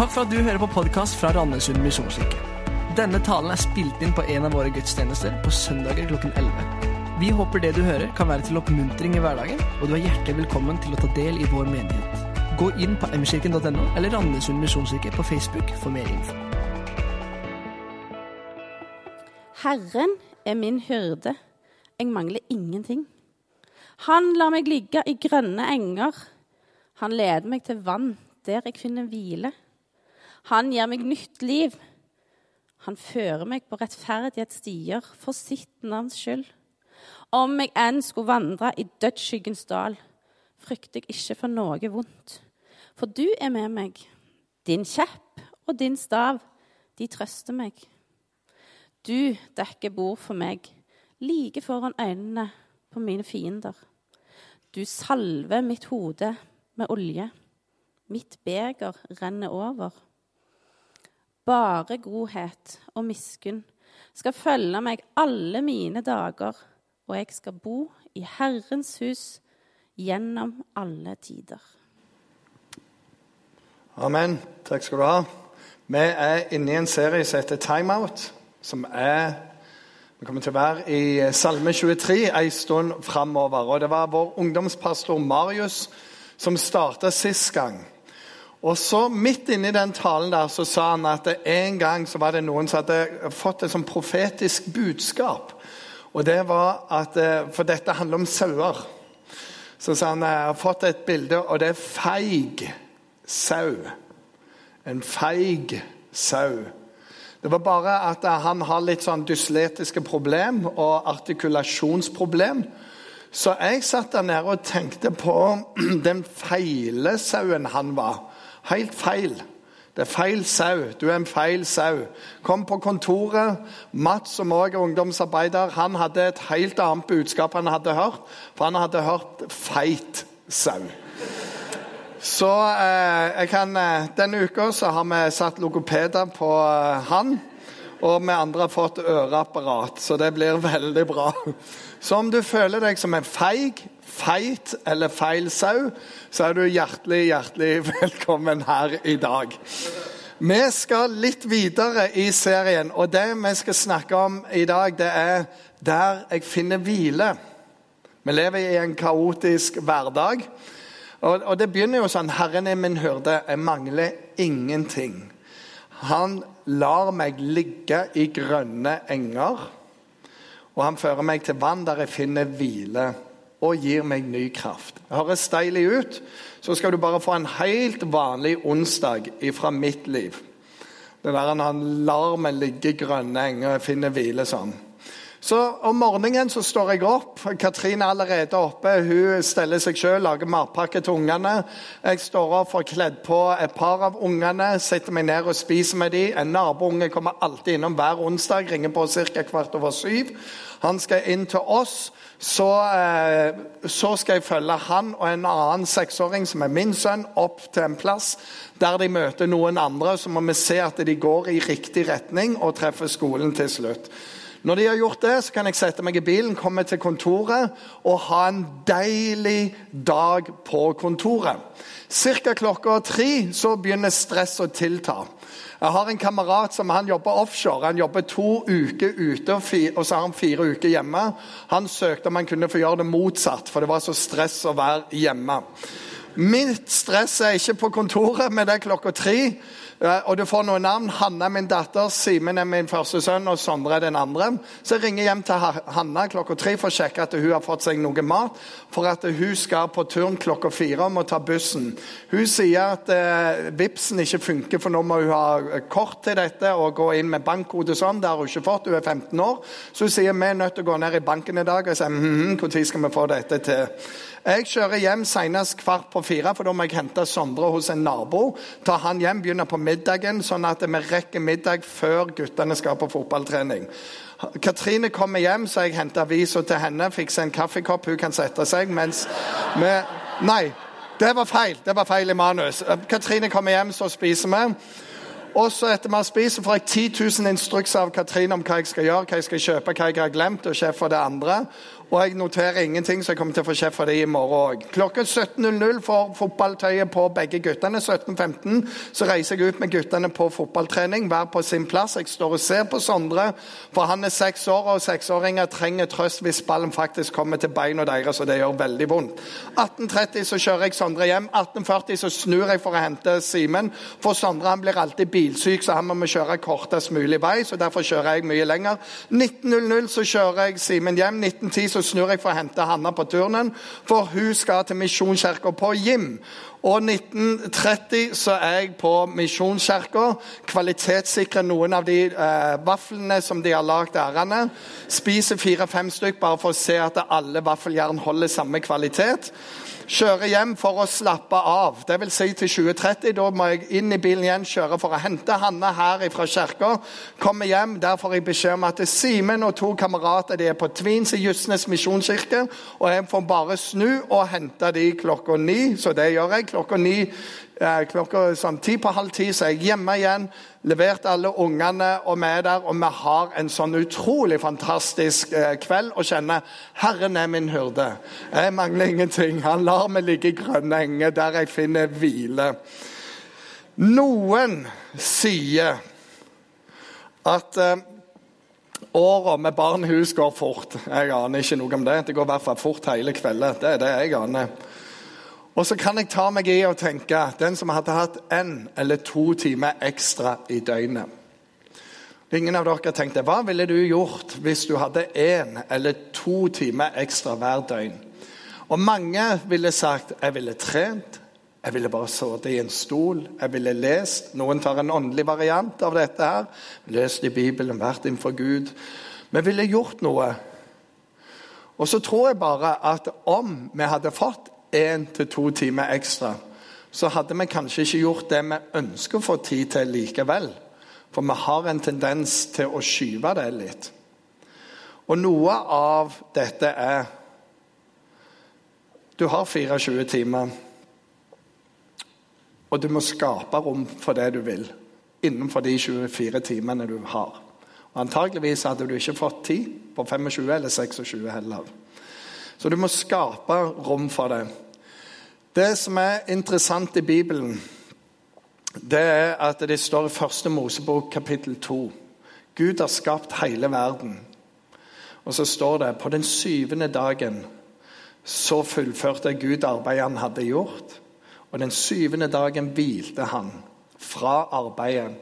Takk for at du hører på podkast fra Randesund misjonskirke. Denne talen er spilt inn på en av våre gudstjenester på søndager klokken 11. Vi håper det du hører kan være til oppmuntring i hverdagen, og du er hjertelig velkommen til å ta del i vår menighet. Gå inn på mkirken.no eller Randesund misjonskirke på Facebook for mer info. Herren er min hyrde, jeg mangler ingenting. Han lar meg ligge i grønne enger. Han leder meg til vann, der jeg finner hvile. Han gir meg nytt liv. Han fører meg på rettferdighetsstier for sitt navns skyld. Om jeg enn skulle vandre i dødsskyggens dal, frykter jeg ikke for noe vondt. For du er med meg. Din kjepp og din stav, de trøster meg. Du dekker bord for meg, like foran øynene på mine fiender. Du salver mitt hode med olje. Mitt beger renner over. Bare godhet og miskunn skal følge meg alle mine dager, og jeg skal bo i Herrens hus gjennom alle tider. Amen. Takk skal du ha. Vi er inne i en serie som heter Time Out, som er Vi kommer til å være i Salme 23 en stund framover. Og det var vår ungdomspastor Marius som starta sist gang. Og så Midt inni den talen der så sa han at en gang så var det noen som hadde fått et sånn profetisk budskap. Og det var at, For dette handler om sauer. Så sa han jeg har fått et bilde, og det er feig sau. En feig sau. Det var bare at han har litt sånn dysletiske problem og artikulasjonsproblem. Så jeg satt der nede og tenkte på den feile sauen han var. Helt feil. Det er feil sau. Du er en feil sau. Kom på kontoret. Mats, som også er ungdomsarbeider, han hadde et helt annet budskap han hadde hørt. For han hadde hørt feit sau. Så eh, kan, eh, Denne uka så har vi satt logopeder på eh, han. Og vi andre har fått øreapparat, så det blir veldig bra. Så om du føler deg som en feig, feit eller feil sau, så er du hjertelig, hjertelig velkommen her i dag. Vi skal litt videre i serien, og det vi skal snakke om i dag, det er der jeg finner hvile. Vi lever i en kaotisk hverdag. Og, det begynner jo sånn Herren er min hyrde, jeg mangler ingenting. Han lar meg ligge i grønne enger, og han fører meg til vann der jeg finner hvile og gir meg ny kraft. Høres deilig ut. Så skal du bare få en helt vanlig onsdag fra mitt liv. Det der Han lar meg ligge i grønne enger og finner hvile sånn. Så Om morgenen så står jeg opp. Katrine er allerede oppe. Hun steller seg sjøl, lager matpakke til ungene. Jeg står opp, får kledd på et par av ungene, setter meg ned og spiser med dem. En nabounge kommer alltid innom hver onsdag, ringer på ca. kvart over syv. Han skal inn til oss. Så, eh, så, skal jeg følge han og en annen seksåring, som er min sønn, opp til en plass der de møter noen andre. Så må vi se at de går i riktig retning og treffer skolen til slutt. Når de har gjort det, så kan jeg sette meg i bilen, komme til kontoret og ha en deilig dag på kontoret. Ca. klokka tre så begynner stress å tilta. Jeg har en kamerat som han jobber offshore. Han jobber to uker ute, og så har han fire uker hjemme. Han søkte om han kunne få gjøre det motsatt, for det var så stress å være hjemme. Mitt stress er ikke på kontoret, men det er klokka tre. Og du får noen navn. Hanne er min datter, Simen er min første sønn, og Sondre er den andre. Så jeg ringer hjem til Hanne klokka tre for å sjekke at hun har fått seg noe mat. For at hun skal på turn klokka fire og må ta bussen. Hun sier at eh, Vipsen ikke funker, for nå må hun ha kort til dette og gå inn med bankkode sånn. Det har hun ikke fått, hun er 15 år. Så hun sier vi er nødt til å gå ned i banken i dag. Og jeg sier -hmm, når skal vi få dette til? Jeg kjører hjem senest kvart på fire, for da må jeg hente Sondre hos en nabo. Ta han hjem, begynner på middagen, sånn at vi rekker middag før guttene skal på fotballtrening. Katrine kommer hjem, så jeg henter avisa til henne, fikser en kaffekopp, hun kan sette seg mens vi Nei, det var feil. Det var feil i manus. Katrine kommer hjem, så spiser vi. Og så etter vi spiser, får jeg 10 000 instrukser av Katrine om hva jeg skal gjøre, hva jeg skal kjøpe, hva jeg har glemt, og sjef for det andre. Og jeg noterer ingenting, så jeg kommer til å få kjeft for det i morgen òg. Klokken 17.00 får fotballtøyet på begge guttene. 17.15 så reiser jeg ut med guttene på fotballtrening, hver på sin plass. Jeg står og ser på Sondre, for han er seks år, og seksåringer trenger trøst hvis ballen faktisk kommer til beina deres, og det gjør veldig vondt. 18.30 så kjører jeg Sondre hjem. 18.40 så snur jeg for å hente Simen. For Sondre han blir alltid bilsyk, så han må kjøre kortest mulig vei, så derfor kjører jeg mye lenger. 19.00 så kjører jeg Simen hjem. 19.10 så snur jeg for å hente Hanna på turnen, for hun skal til Misjonskirka på Jim. Og 1930 så er jeg på Misjonskirka. Kvalitetssikrer noen av de eh, vaflene som de har lagd ærene. Spiser fire-fem stykk bare for å se at alle vaffeljern holder samme kvalitet. Kjører hjem for å slappe av. Det vil si til 2030. Da må jeg inn i bilen igjen, kjøre for å hente Hanne her fra kirka. Kommer hjem, der får jeg beskjed om at Simen og to kamerater de er på Tvins i Justnes misjonskirke. Og jeg får bare snu og hente de klokka ni, så det gjør jeg. Klokka ni Eh, klokka sånn ti på halv ti så er jeg hjemme igjen. Levert alle ungene, og vi er der. Og vi har en sånn utrolig fantastisk eh, kveld og kjenner Herren er min hyrde. Jeg mangler ingenting. Han lar meg ligge i grønne enger der jeg finner hvile. Noen sier at eh, åra med barn i hus går fort. Jeg aner ikke noe om det. Det går i hvert fall fort hele kvelden. Det er det jeg aner. Og så kan jeg ta meg i å tenke den som hadde hatt én eller to timer ekstra i døgnet. Ingen av dere tenkte hva ville du gjort hvis du hadde én eller to timer ekstra hver døgn? Og mange ville sagt jeg ville trent, jeg ville bare sittet i en stol, jeg ville lest. Noen tar en åndelig variant av dette. her, Lest i Bibelen, vært innenfor Gud. Vi ville gjort noe. Og så tror jeg bare at om vi hadde fått én til to timer ekstra, så hadde vi kanskje ikke gjort det vi ønsker å få tid til likevel. For vi har en tendens til å skyve det litt. Og noe av dette er Du har 24 timer, og du må skape rom for det du vil innenfor de 24 timene du har. Og Antageligvis hadde du ikke fått tid på 25 eller 26 heller. Så du må skape rom for det. Det som er interessant i Bibelen, det er at det står i første Mosebok kapittel 2. Gud har skapt hele verden. Og så står det på den syvende dagen så fullførte Gud arbeidet han hadde gjort. Og den syvende dagen hvilte han fra arbeidet.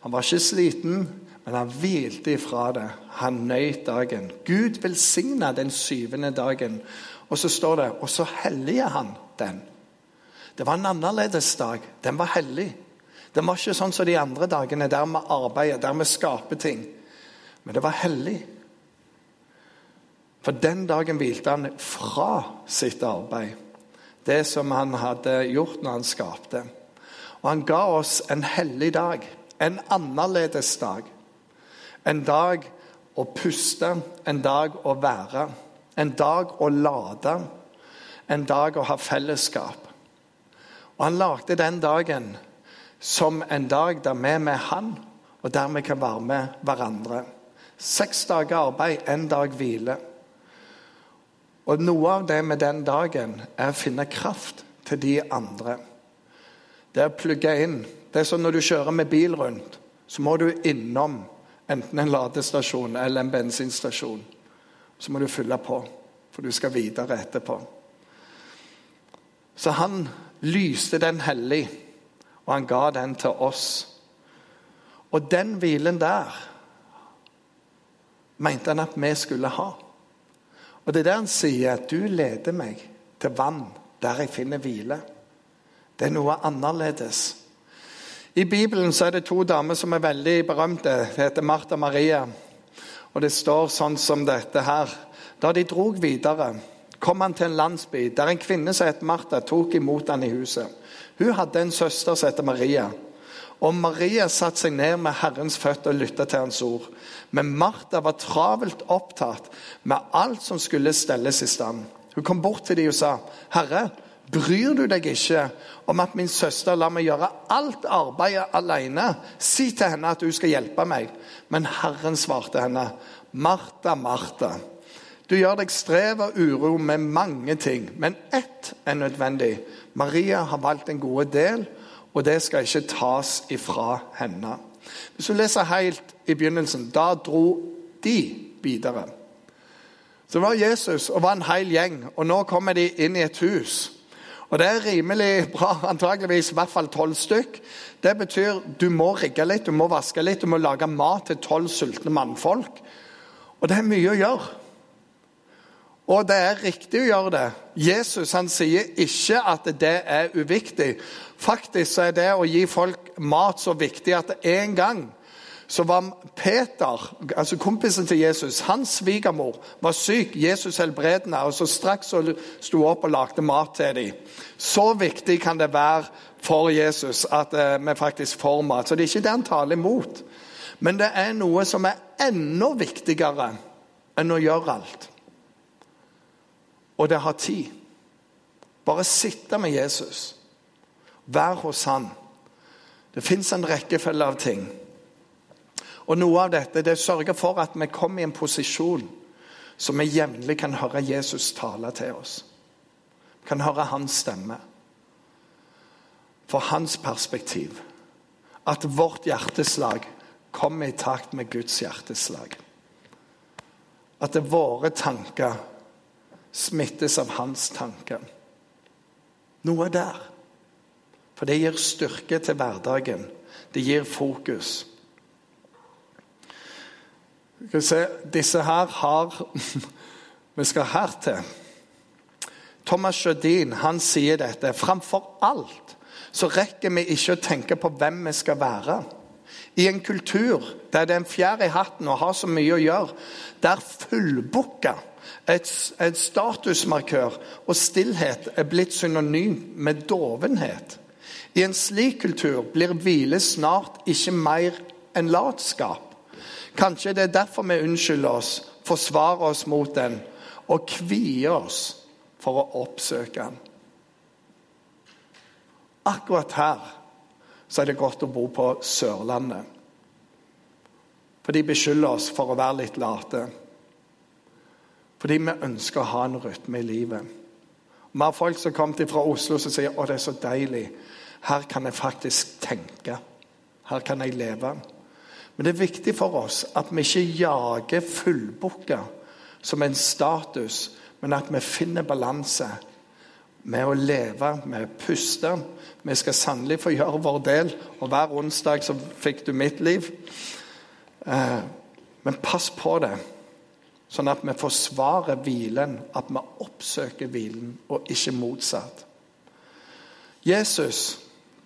Han var ikke sliten, men han hvilte ifra det. Han nøyt dagen. Gud velsigna den syvende dagen. Og så står det Og så helliger han den. Det var en annerledes dag. Den var hellig. Den var ikke sånn som de andre dagene der vi arbeider, der vi skaper ting. Men det var hellig. For den dagen hvilte han fra sitt arbeid. Det som han hadde gjort når han skapte. Og han ga oss en hellig dag. En annerledes dag. En dag å puste, en dag å være. En dag å lade. En dag å ha fellesskap. Og han lagde den dagen som en dag der vi er med han, og der vi kan være med hverandre. Seks dager arbeid, én dag hvile. Og noe av det med den dagen er å finne kraft til de andre. Det er å plugge inn. Det er som når du kjører med bil rundt, så må du innom enten en ladestasjon eller en bensinstasjon. Så må du fylle på, for du skal videre etterpå. Så han lyste den hellig, og han ga den til oss. Og den hvilen der mente han at vi skulle ha. Og det er der han sier at 'du leder meg til vann der jeg finner hvile'. Det er noe annerledes. I Bibelen så er det to damer som er veldig berømte. Det heter Martha Maria. Og det står sånn som dette her. Da de drog videre kom han til en landsby der en kvinne som het Martha, tok imot han i huset. Hun hadde en søster som het Maria. Og Maria satte seg ned med Herrens føtter og lyttet til hans ord. Men Martha var travelt opptatt med alt som skulle stelles i stand. Hun kom bort til dem og sa, 'Herre, bryr du deg ikke om at min søster lar meg gjøre alt arbeidet alene?' 'Si til henne at hun skal hjelpe meg.' Men Herren svarte henne, 'Martha, Martha.' Du gjør deg strev og uro med mange ting, men ett er nødvendig. Maria har valgt en god del, og det skal ikke tas ifra henne. Hvis du leser helt i begynnelsen, da dro de videre. Så det var Jesus og var en hel gjeng, og nå kommer de inn i et hus. Og det er rimelig bra, antageligvis i hvert fall tolv stykk. Det betyr du må rigge litt, du må vaske litt, du må lage mat til tolv sultne mannfolk. Og det er mye å gjøre. Og det er riktig å gjøre det. Jesus han sier ikke at det er uviktig. Faktisk så er det å gi folk mat så viktig at en gang så var Peter, altså kompisen til Jesus, hans svigermor var syk. Jesus helbredet henne, og så straks sto opp og lagde mat til dem. Så viktig kan det være for Jesus at uh, vi faktisk får mat. Så det er ikke det han taler imot. Men det er noe som er enda viktigere enn å gjøre alt. Og det har tid. Bare sitte med Jesus. Vær hos han. Det fins en rekkefølge av ting. Og noe av dette det sørger for at vi kommer i en posisjon så vi jevnlig kan høre Jesus tale til oss. Kan høre hans stemme. For hans perspektiv. At vårt hjerteslag kommer i takt med Guds hjerteslag. At våre tanker smittes av hans tanker. Noe der. For det gir styrke til hverdagen. Det gir fokus. Skal vi se, Disse her har Vi skal her til. Thomas Sjødin han sier dette. Framfor alt så rekker vi ikke å tenke på hvem vi skal være. I en kultur der det er en fjær i hatten og har så mye å gjøre, der fullbooka et, et statusmarkør og stillhet er blitt synonym med dovenhet. I en slik kultur blir hvile snart ikke mer enn latskap. Kanskje det er derfor vi unnskylder oss, forsvarer oss mot den og kvier oss for å oppsøke den. Akkurat her så er det godt å bo på Sørlandet. For de beskylder oss for å være litt late. Fordi vi ønsker å ha en rytme i livet. Vi har folk som kommer fra Oslo som sier å det er så deilig. Her kan jeg faktisk tenke. Her kan jeg leve. Men det er viktig for oss at vi ikke jager fullbooka som en status, men at vi finner balanse med å leve, med å puste. Vi skal sannelig få gjøre vår del, og hver onsdag så fikk du mitt liv. Eh, men pass på det, sånn at vi forsvarer hvilen, at vi oppsøker hvilen, og ikke motsatt. Jesus,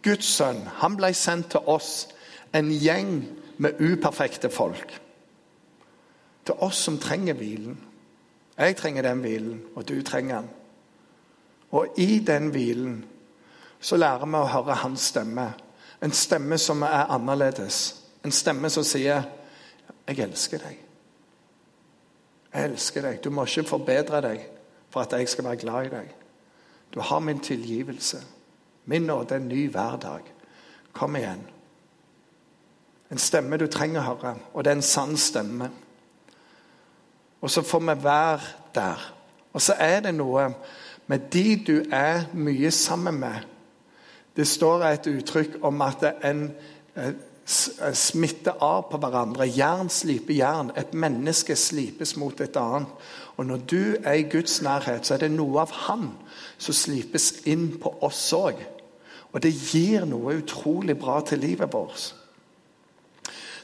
Guds sønn, han ble sendt til oss, en gjeng med uperfekte folk. Til oss som trenger hvilen. Jeg trenger den hvilen, og du trenger den. Og i den hvilen så lærer vi å høre hans stemme. En stemme som er annerledes. En stemme som sier 'Jeg elsker deg'. Jeg elsker deg. Du må ikke forbedre deg for at jeg skal være glad i deg. Du har min tilgivelse. Min nåde er en ny hver dag. Kom igjen. En stemme du trenger å høre, og det er en sann stemme. Og så får vi være der. Og så er det noe med de du er mye sammen med. Det står et uttrykk om at en eh, eh, smitter av på hverandre. Jern sliper jern. Et menneske slipes mot et annet. Og når du er i Guds nærhet, så er det noe av Han som slipes inn på oss òg. Og det gir noe utrolig bra til livet vårt.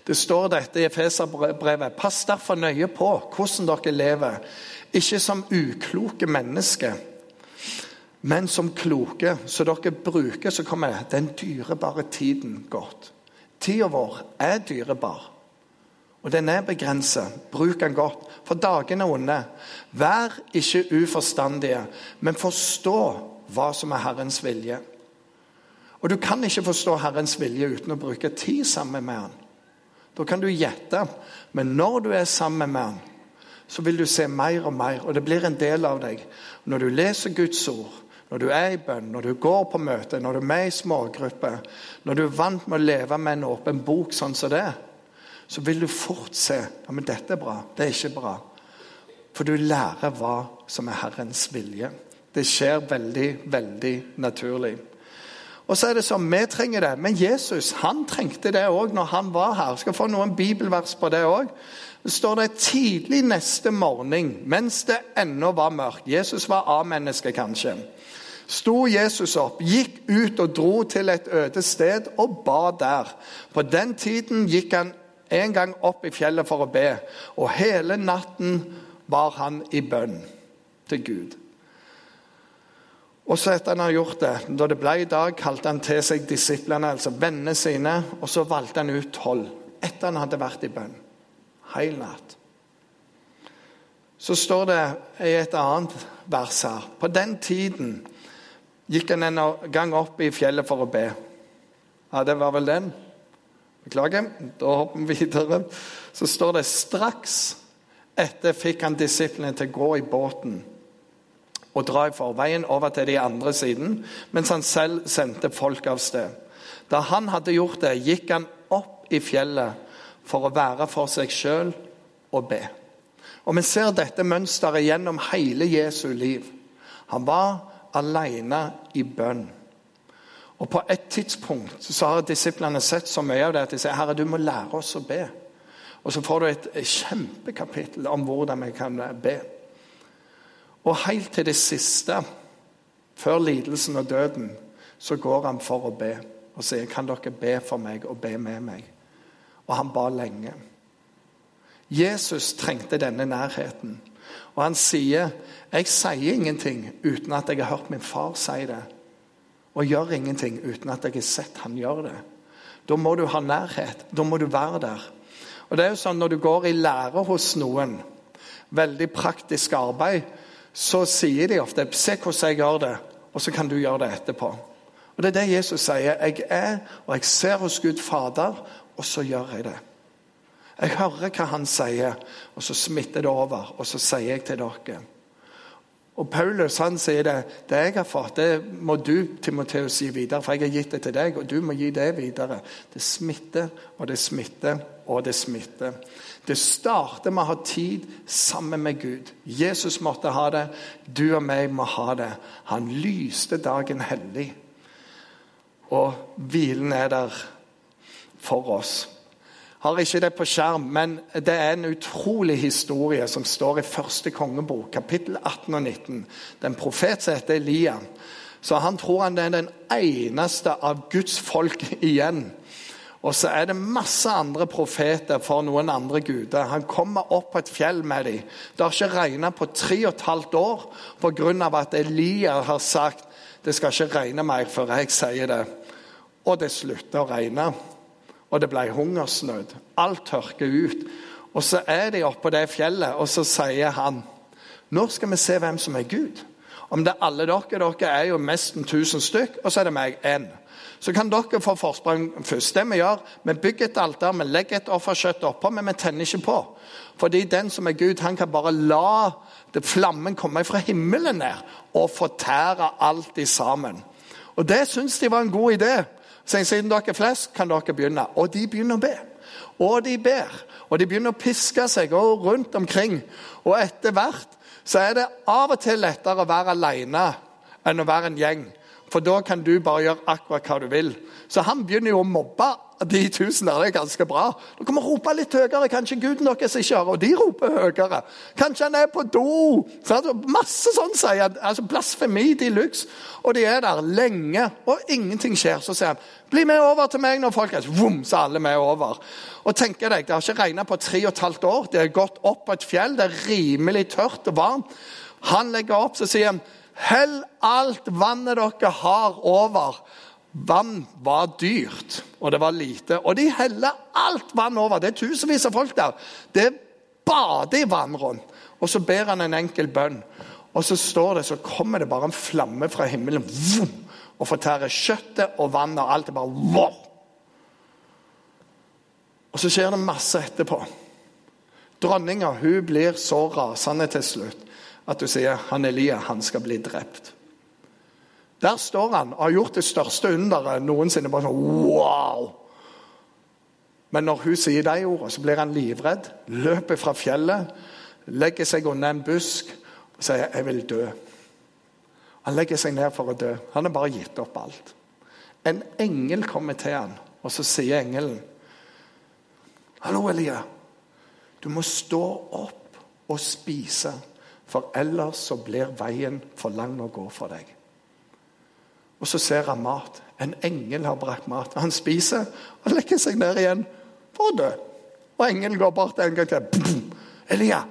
Det står dette i Efeserbrevet. Pass derfor nøye på hvordan dere lever. Ikke som ukloke mennesker, men som kloke, så dere bruker så kommer det, den dyrebare tiden godt. Tida vår er dyrebar, og den er begrenset. Bruk den godt, for dagene er onde. Vær ikke uforstandige, men forstå hva som er Herrens vilje. Og Du kan ikke forstå Herrens vilje uten å bruke tid sammen med Han. Da kan du gjette. Men når du er sammen med han, så vil du se mer og mer, og det blir en del av deg. Når du leser Guds ord, når du er i bønn, når du går på møte, når du er med i smågrupper, når du er vant med å leve med en åpen bok sånn som det, så vil du fort se ja, men dette er bra, det er ikke bra. For du lærer hva som er Herrens vilje. Det skjer veldig, veldig naturlig. Og så er det sånn, Vi trenger det, men Jesus han trengte det òg når han var her. Jeg skal få noen bibelvers på det òg. Det står det tidlig neste morgen, mens det ennå var mørkt Jesus var A-menneske, kanskje. Sto Jesus opp, gikk ut og dro til et øde sted og ba der. På den tiden gikk han en gang opp i fjellet for å be, og hele natten var han i bønn til Gud. Og så etter han har gjort det, Da det ble i dag, kalte han til seg disiplene, altså vennene sine, og så valgte han ut tolv etter han hadde vært i bønn. Heil natt. Så står det i et annet vers her På den tiden gikk han en gang opp i fjellet for å be. Ja, det var vel den. Beklager. Da hopper vi videre. Så står det straks etter fikk han disiplene til å gå i båten og dra i forveien over til de andre siden, mens han selv sendte folk av sted. Da han hadde gjort det, gikk han opp i fjellet for å være for seg sjøl og be. Og Vi ser dette mønsteret gjennom hele Jesu liv. Han var alene i bønn. Og På et tidspunkt så har disiplene sett så mye av det at de sier Herre, du må lære oss å be. Og så får du et kjempekapittel om hvordan vi kan be. Og helt til det siste, før lidelsen og døden, så går han for å be og sier, 'Kan dere be for meg og be med meg?' Og han ba lenge. Jesus trengte denne nærheten. Og han sier, 'Jeg sier ingenting uten at jeg har hørt min far si det.' 'Og gjør ingenting uten at jeg har sett han gjøre det.' Da må du ha nærhet. Da må du være der. Og det er jo sånn Når du går i lære hos noen, veldig praktisk arbeid, så sier de ofte 'Se hvordan jeg gjør det', og så kan du gjøre det etterpå. Og Det er det Jesus sier. Jeg er, og jeg ser hos Gud Fader, og så gjør jeg det. Jeg hører hva han sier, og så smitter det over, og så sier jeg til dere. Og Paulus han sier det. Det jeg har fått, det må du Timoteus, gi videre, for jeg har gitt det til deg, og du må gi det videre. Det smitter, og det smitter, og det smitter. Det starter med å ha tid sammen med Gud. Jesus måtte ha det, du og meg må ha det. Han lyste dagen hellig. Og hvilen er der for oss. Har ikke det på skjerm, men det er en utrolig historie som står i første kongebok, kapittel 18 og 19. Den profet som heter Elia. Så han tror han er den eneste av Guds folk igjen og så er det masse andre profeter for noen andre guder. Han kommer opp på et fjell med dem. Det har ikke regnet på tre og et halvt år pga. at Elia har sagt det skal ikke regne mer før jeg sier det. Og det slutta å regne. Og det ble hungersnød. Alt tørker ut. Og så er de oppå på det fjellet, og så sier han Nå skal vi se hvem som er Gud. Om det er alle dere, dere er jo nesten 1000 stykk, og så er det meg én så kan dere få forsprang først. Det Vi gjør, vi bygger et alter, vi legger et offerkjøtt oppå, men vi tenner ikke på. Fordi den som er Gud, han kan bare la flammen komme fra himmelen ned og fortære alt i sammen. Og Det syns de var en god idé. Så siden dere er flest, kan dere begynne. Og de begynner å be. Og de ber. Og de begynner å piske seg og rundt omkring. Og etter hvert så er det av og til lettere å være alene enn å være en gjeng. For da kan du bare gjøre akkurat hva du vil. Så han begynner jo å mobbe de tusen der. Det er ganske bra. Dere må rope litt høyere. Kanskje guden deres ikke hører. Og de roper høyere. Kanskje han er på do. Masse sånn sier han. Altså Blasfemi de luxe. Og de er der lenge, og ingenting skjer. Så sier han bli med over til meg når folk er Vom, så alle med over. Og tenker deg, Det har ikke regnet på tre og et halvt år. Det er gått opp på et fjell. Det er rimelig tørt og varmt. Han legger opp, så sier han Hell alt vannet dere har, over. Vann var dyrt, og det var lite. Og de heller alt vann over. Det er tusenvis av folk der. Det bader i vann rundt. Og så ber han en enkel bønn. Og så står det, så kommer det bare en flamme fra himmelen vroom, og fortærer kjøttet og vannet og alt. er bare wow. Og så skjer det masse etterpå. Dronninga hun blir så rasende til slutt at du sier han Elia han skal bli drept. Der står han og har gjort det største underet noensinne. bare sånn, wow! Men når hun sier de ordene, så blir han livredd. Løper fra fjellet. legger seg under en busk og sier 'jeg vil dø'. Han legger seg ned for å dø. Han har bare gitt opp alt. En engel kommer til han, og så sier engelen 'Hallo, Elia. Du må stå opp og spise, for ellers så blir veien for lang å gå for deg.' Og så ser han mat. En engel har brakt mat. Han spiser og legger seg ned igjen for å dø. Og engelen går bort en gang til. Elia,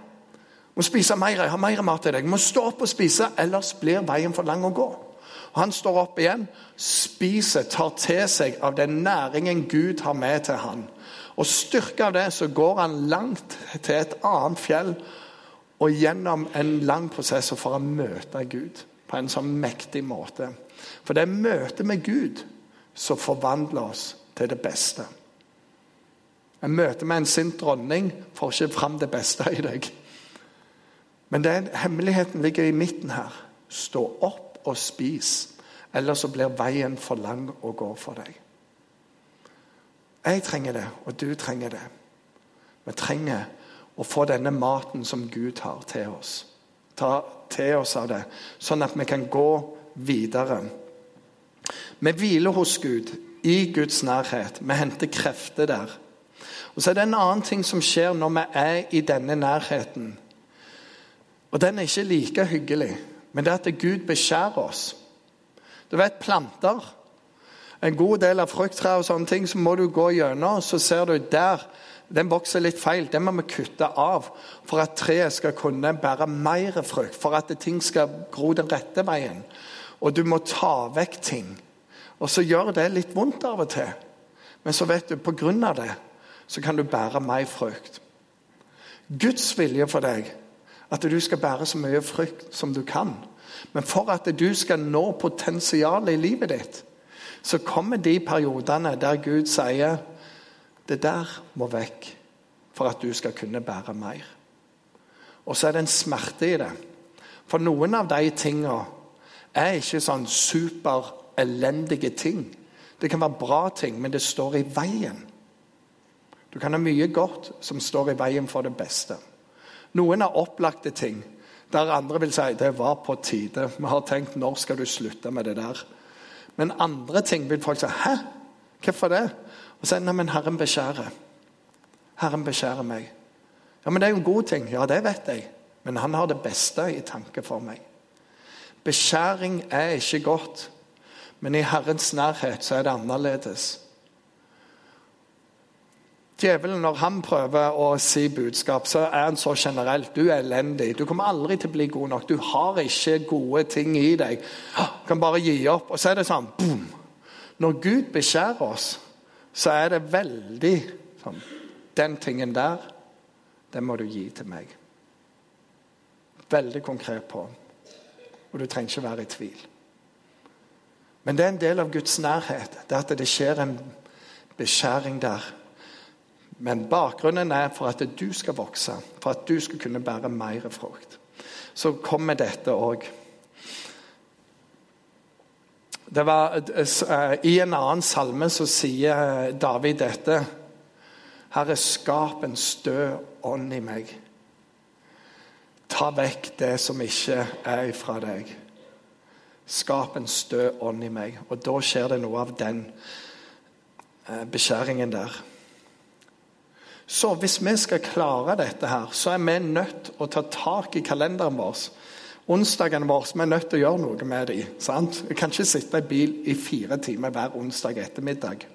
må spise mer. Jeg har mer mat til deg. Må stå opp og spise, ellers blir veien for lang å gå. Og Han står opp igjen, spiser, tar til seg av den næringen Gud har med til han. Og styrke av det så går han langt til et annet fjell og gjennom en lang prosess for å møte Gud på en sånn mektig måte. For det er møtet med Gud som forvandler oss til det beste. En møte med en sint dronning får ikke fram det beste i deg. Men det, hemmeligheten ligger i midten her. Stå opp og spis, ellers så blir veien for lang å gå for deg. Jeg trenger det, og du trenger det. Vi trenger å få denne maten som Gud har, til oss. Ta til oss av det, sånn at vi kan gå videre. Vi hviler hos Gud, i Guds nærhet. Vi henter krefter der. Og Så er det en annen ting som skjer når vi er i denne nærheten. Og Den er ikke like hyggelig, men det er at Gud beskjærer oss. Du vet, planter En god del av frukttrær og sånne ting, så må du gå gjennom, så ser du der den vokser litt feil. Den må vi kutte av for at treet skal kunne bære mer frukt. For at ting skal gro den rette veien. Og du må ta vekk ting. Og så gjør det litt vondt av og til. Men så vet du, på grunn av det så kan du bære mer frukt. Guds vilje for deg at du skal bære så mye frukt som du kan. Men for at du skal nå potensialet i livet ditt, så kommer de periodene der Gud sier det der må vekk for at du skal kunne bære mer. Og så er det en smerte i det. For noen av de tingene er ikke sånn superelendige ting. Det kan være bra ting, men det står i veien. Du kan ha mye godt som står i veien for det beste. Noen har opplagte ting der andre vil si det var på tide. Vi har tenkt når skal du slutte med det der? Men andre ting vil folk si hæ? Hvorfor det? Og så nei, men Herren beskjærer. Herren beskjærer meg. Ja, men det er jo en god ting. Ja, det vet jeg. Men han har det beste i tanke for meg. Beskjæring er ikke godt, men i Herrens nærhet så er det annerledes. Djevelen, når han prøver å si budskap, så er han så generelt. Du er elendig. Du kommer aldri til å bli god nok. Du har ikke gode ting i deg. Du kan bare gi opp. Og så er det sånn boom. Når Gud beskjærer oss, så er det veldig sånn Den tingen der, den må du gi til meg. Veldig konkret på. Og du trenger ikke være i tvil. Men det er en del av Guds nærhet. Det at det skjer en beskjæring der men bakgrunnen er for at du skal vokse, for at du skal kunne bære mer frukt. Så kommer dette òg. Det var, eh, I en annen salme så sier David dette. Herre, skap en stø ånd i meg. Ta vekk det som ikke er ifra deg. Skap en stø ånd i meg. Og da skjer det noe av den eh, beskjæringen der. Så hvis vi skal klare dette, her, så er vi nødt til å ta tak i kalenderen vår. Onsdagene vår vi er nødt til å gjøre noe med dem. Sant? Jeg kan ikke sitte i bil i fire timer hver onsdag ettermiddag.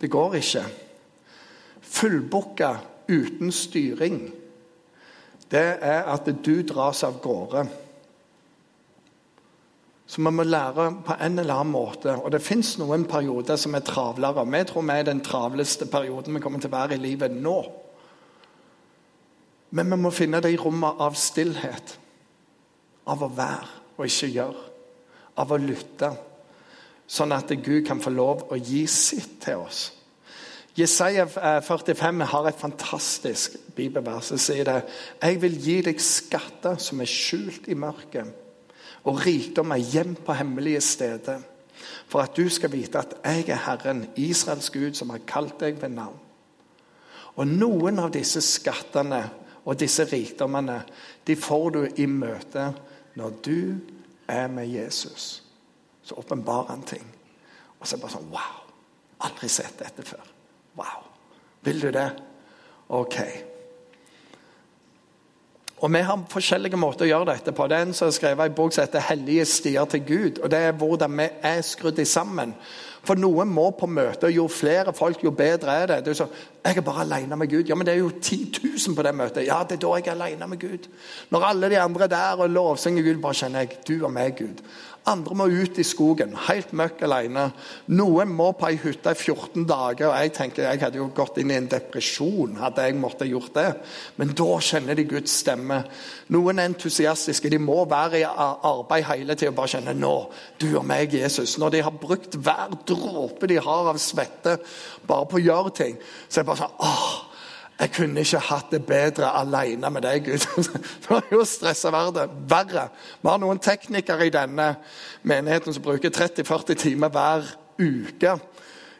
Det går ikke. Fullbooka uten styring, det er at du dras av gårde. Så vi må lære på en eller annen måte. Og det fins noen perioder som er travlere. Vi tror vi er den travleste perioden vi kommer til å være i livet nå. Men vi må finne det i rommet av stillhet. Av å være og ikke gjøre. Av å lytte. Sånn at Gud kan få lov å gi sitt til oss. Jesaja 45 eh, har et fantastisk bibelvers. Det sier det. Jeg vil gi deg skatter som er skjult i mørket og rikdom er gjemt på hemmelige steder. For at du skal vite at jeg er Herren, Israels Gud, som har kalt deg ved navn. Og noen av disse skattene og disse rikdommene, de får du i møte når du er med Jesus. Så åpenbarer han ting. Og så er det bare sånn Wow! Aldri sett dette før. Wow. Vil du det? OK. Og Vi har forskjellige måter å gjøre dette på. Det er en som har skrevet en bok som heter 'Hellige stier til Gud'. og Det er hvordan vi er skrudd sammen. For noen må på møte, og jo flere folk, jo bedre er det. det er så, 'Jeg er bare alene med Gud.' Ja, men det er jo 10 000 på det møtet. Ja, det er da jeg er alene med Gud. Når alle de andre er der og lovsynger Gud, bare kjenner jeg 'Du og meg, Gud'. Andre må ut i skogen, helt møkk alene. Noen må på ei hytte i 14 dager. og Jeg tenker jeg hadde jo gått inn i en depresjon hadde jeg måttet gjort det. Men da kjenner de Guds stemme. Noen er entusiastiske. De må være i arbeid hele tida og bare kjenne nå, du og meg, Jesus. Når de har brukt hver dråpe de har av svette bare på å gjøre ting, så jeg bare sånn åh, jeg kunne ikke hatt det bedre alene med deg, Gud. Det var jo stressa verre. Vi har noen teknikere i denne menigheten som bruker 30-40 timer hver uke.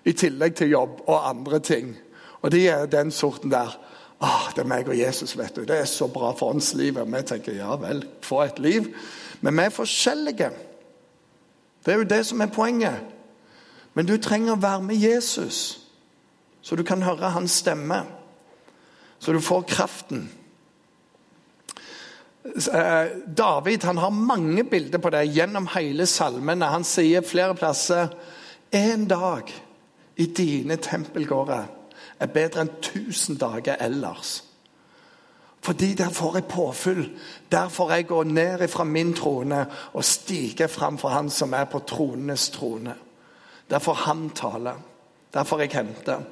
I tillegg til jobb og andre ting. Og de er den sorten der. Ah, det er meg og Jesus, vet du. Det er så bra for åndslivet. Vi tenker ja vel, få et liv. Men vi er forskjellige. Det er jo det som er poenget. Men du trenger å være med Jesus, så du kan høre hans stemme. Så du får kraften. Eh, David han har mange bilder på det gjennom hele salmene. Han sier flere plasser En dag i dine tempelgårder er bedre enn tusen dager ellers. Fordi der får jeg påfyll. Der får jeg gå ned fra min trone og stige fram for Han som er på tronenes trone. Der får Han taler. Derfor jeg henter.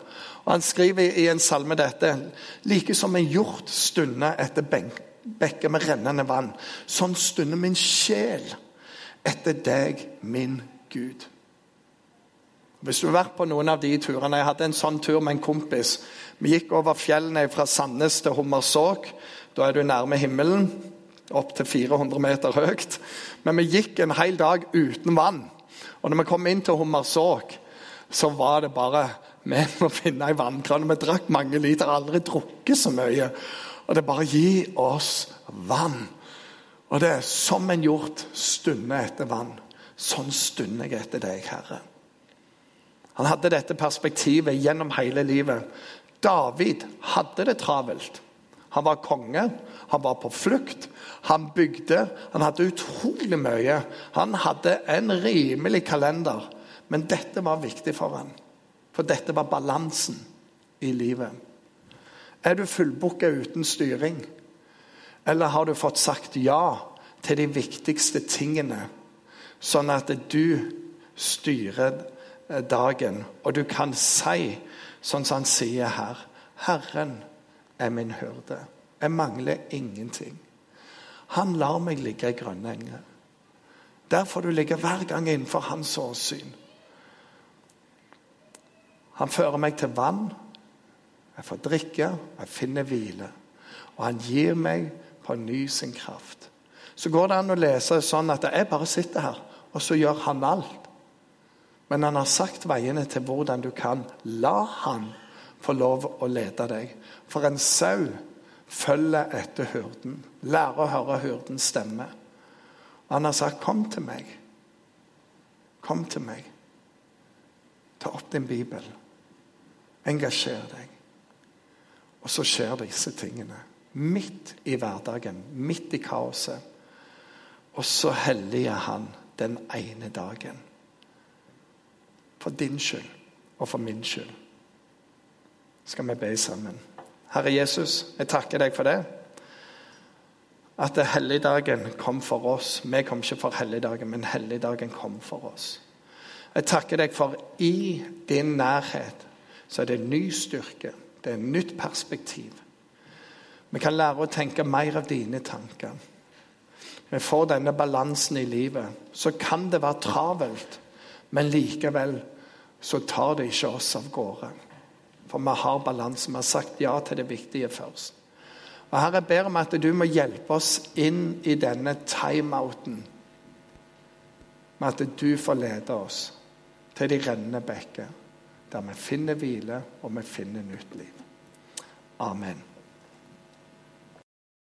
Og Han skriver i en salme dette like som en hjort stunder etter bekker med rennende vann. Sånn stunder min sjel etter deg, min Gud. Hvis du har vært på noen av de turene Jeg hadde en sånn tur med en kompis. Vi gikk over fjellene fra Sandnes til Hummersåk. Da er du nærme himmelen. Opp til 400 meter høyt. Men vi gikk en hel dag uten vann. Og når vi kom inn til Hummersåk, så var det bare vi må finne ei vannkran. Vi drakk mange liter, aldri drukket så mye. Og det er bare gi oss vann. Og det er som en hjort stunder etter vann. Sånn stunder jeg etter deg, Herre. Han hadde dette perspektivet gjennom hele livet. David hadde det travelt. Han var konge, han var på flukt, han bygde. Han hadde utrolig mye. Han hadde en rimelig kalender, men dette var viktig for ham. For dette var balansen i livet. Er du fullbooka uten styring? Eller har du fått sagt ja til de viktigste tingene, sånn at du styrer dagen, og du kan si, sånn som han sier her, 'Herren er min hyrde. Jeg mangler ingenting.' Han lar meg ligge i grønne enger. Der får du ligge hver gang innenfor hans åsyn. Han fører meg til vann. Jeg får drikke, jeg finner hvile. Og han gir meg på ny sin kraft. Så går det an å lese sånn at jeg bare sitter her, og så gjør han alt. Men han har sagt veiene til hvordan du kan. La han få lov å lede deg. For en sau følger etter hyrden. Lærer å høre hyrdens stemme. Han har sagt, 'Kom til meg. Kom til meg. Ta opp din bibel.' Engasjer deg. Og så skjer disse tingene. Midt i hverdagen, midt i kaoset. Og så helliger han den ene dagen. For din skyld og for min skyld skal vi be sammen. Herre Jesus, jeg takker deg for det. At helligdagen kom for oss. Vi kom ikke for helligdagen, men helligdagen kom for oss. Jeg takker deg for i din nærhet så er det ny styrke. Det er nytt perspektiv. Vi kan lære å tenke mer av dine tanker. Vi får denne balansen i livet. Så kan det være travelt, men likevel så tar det ikke oss av gårde. For vi har balanse. Vi har sagt ja til det viktige først. Og Herre, jeg ber om at du må hjelpe oss inn i denne timeouten. Med at du får lede oss til de rennende bekker der vi finner hvile og vi finner nytt liv. Amen.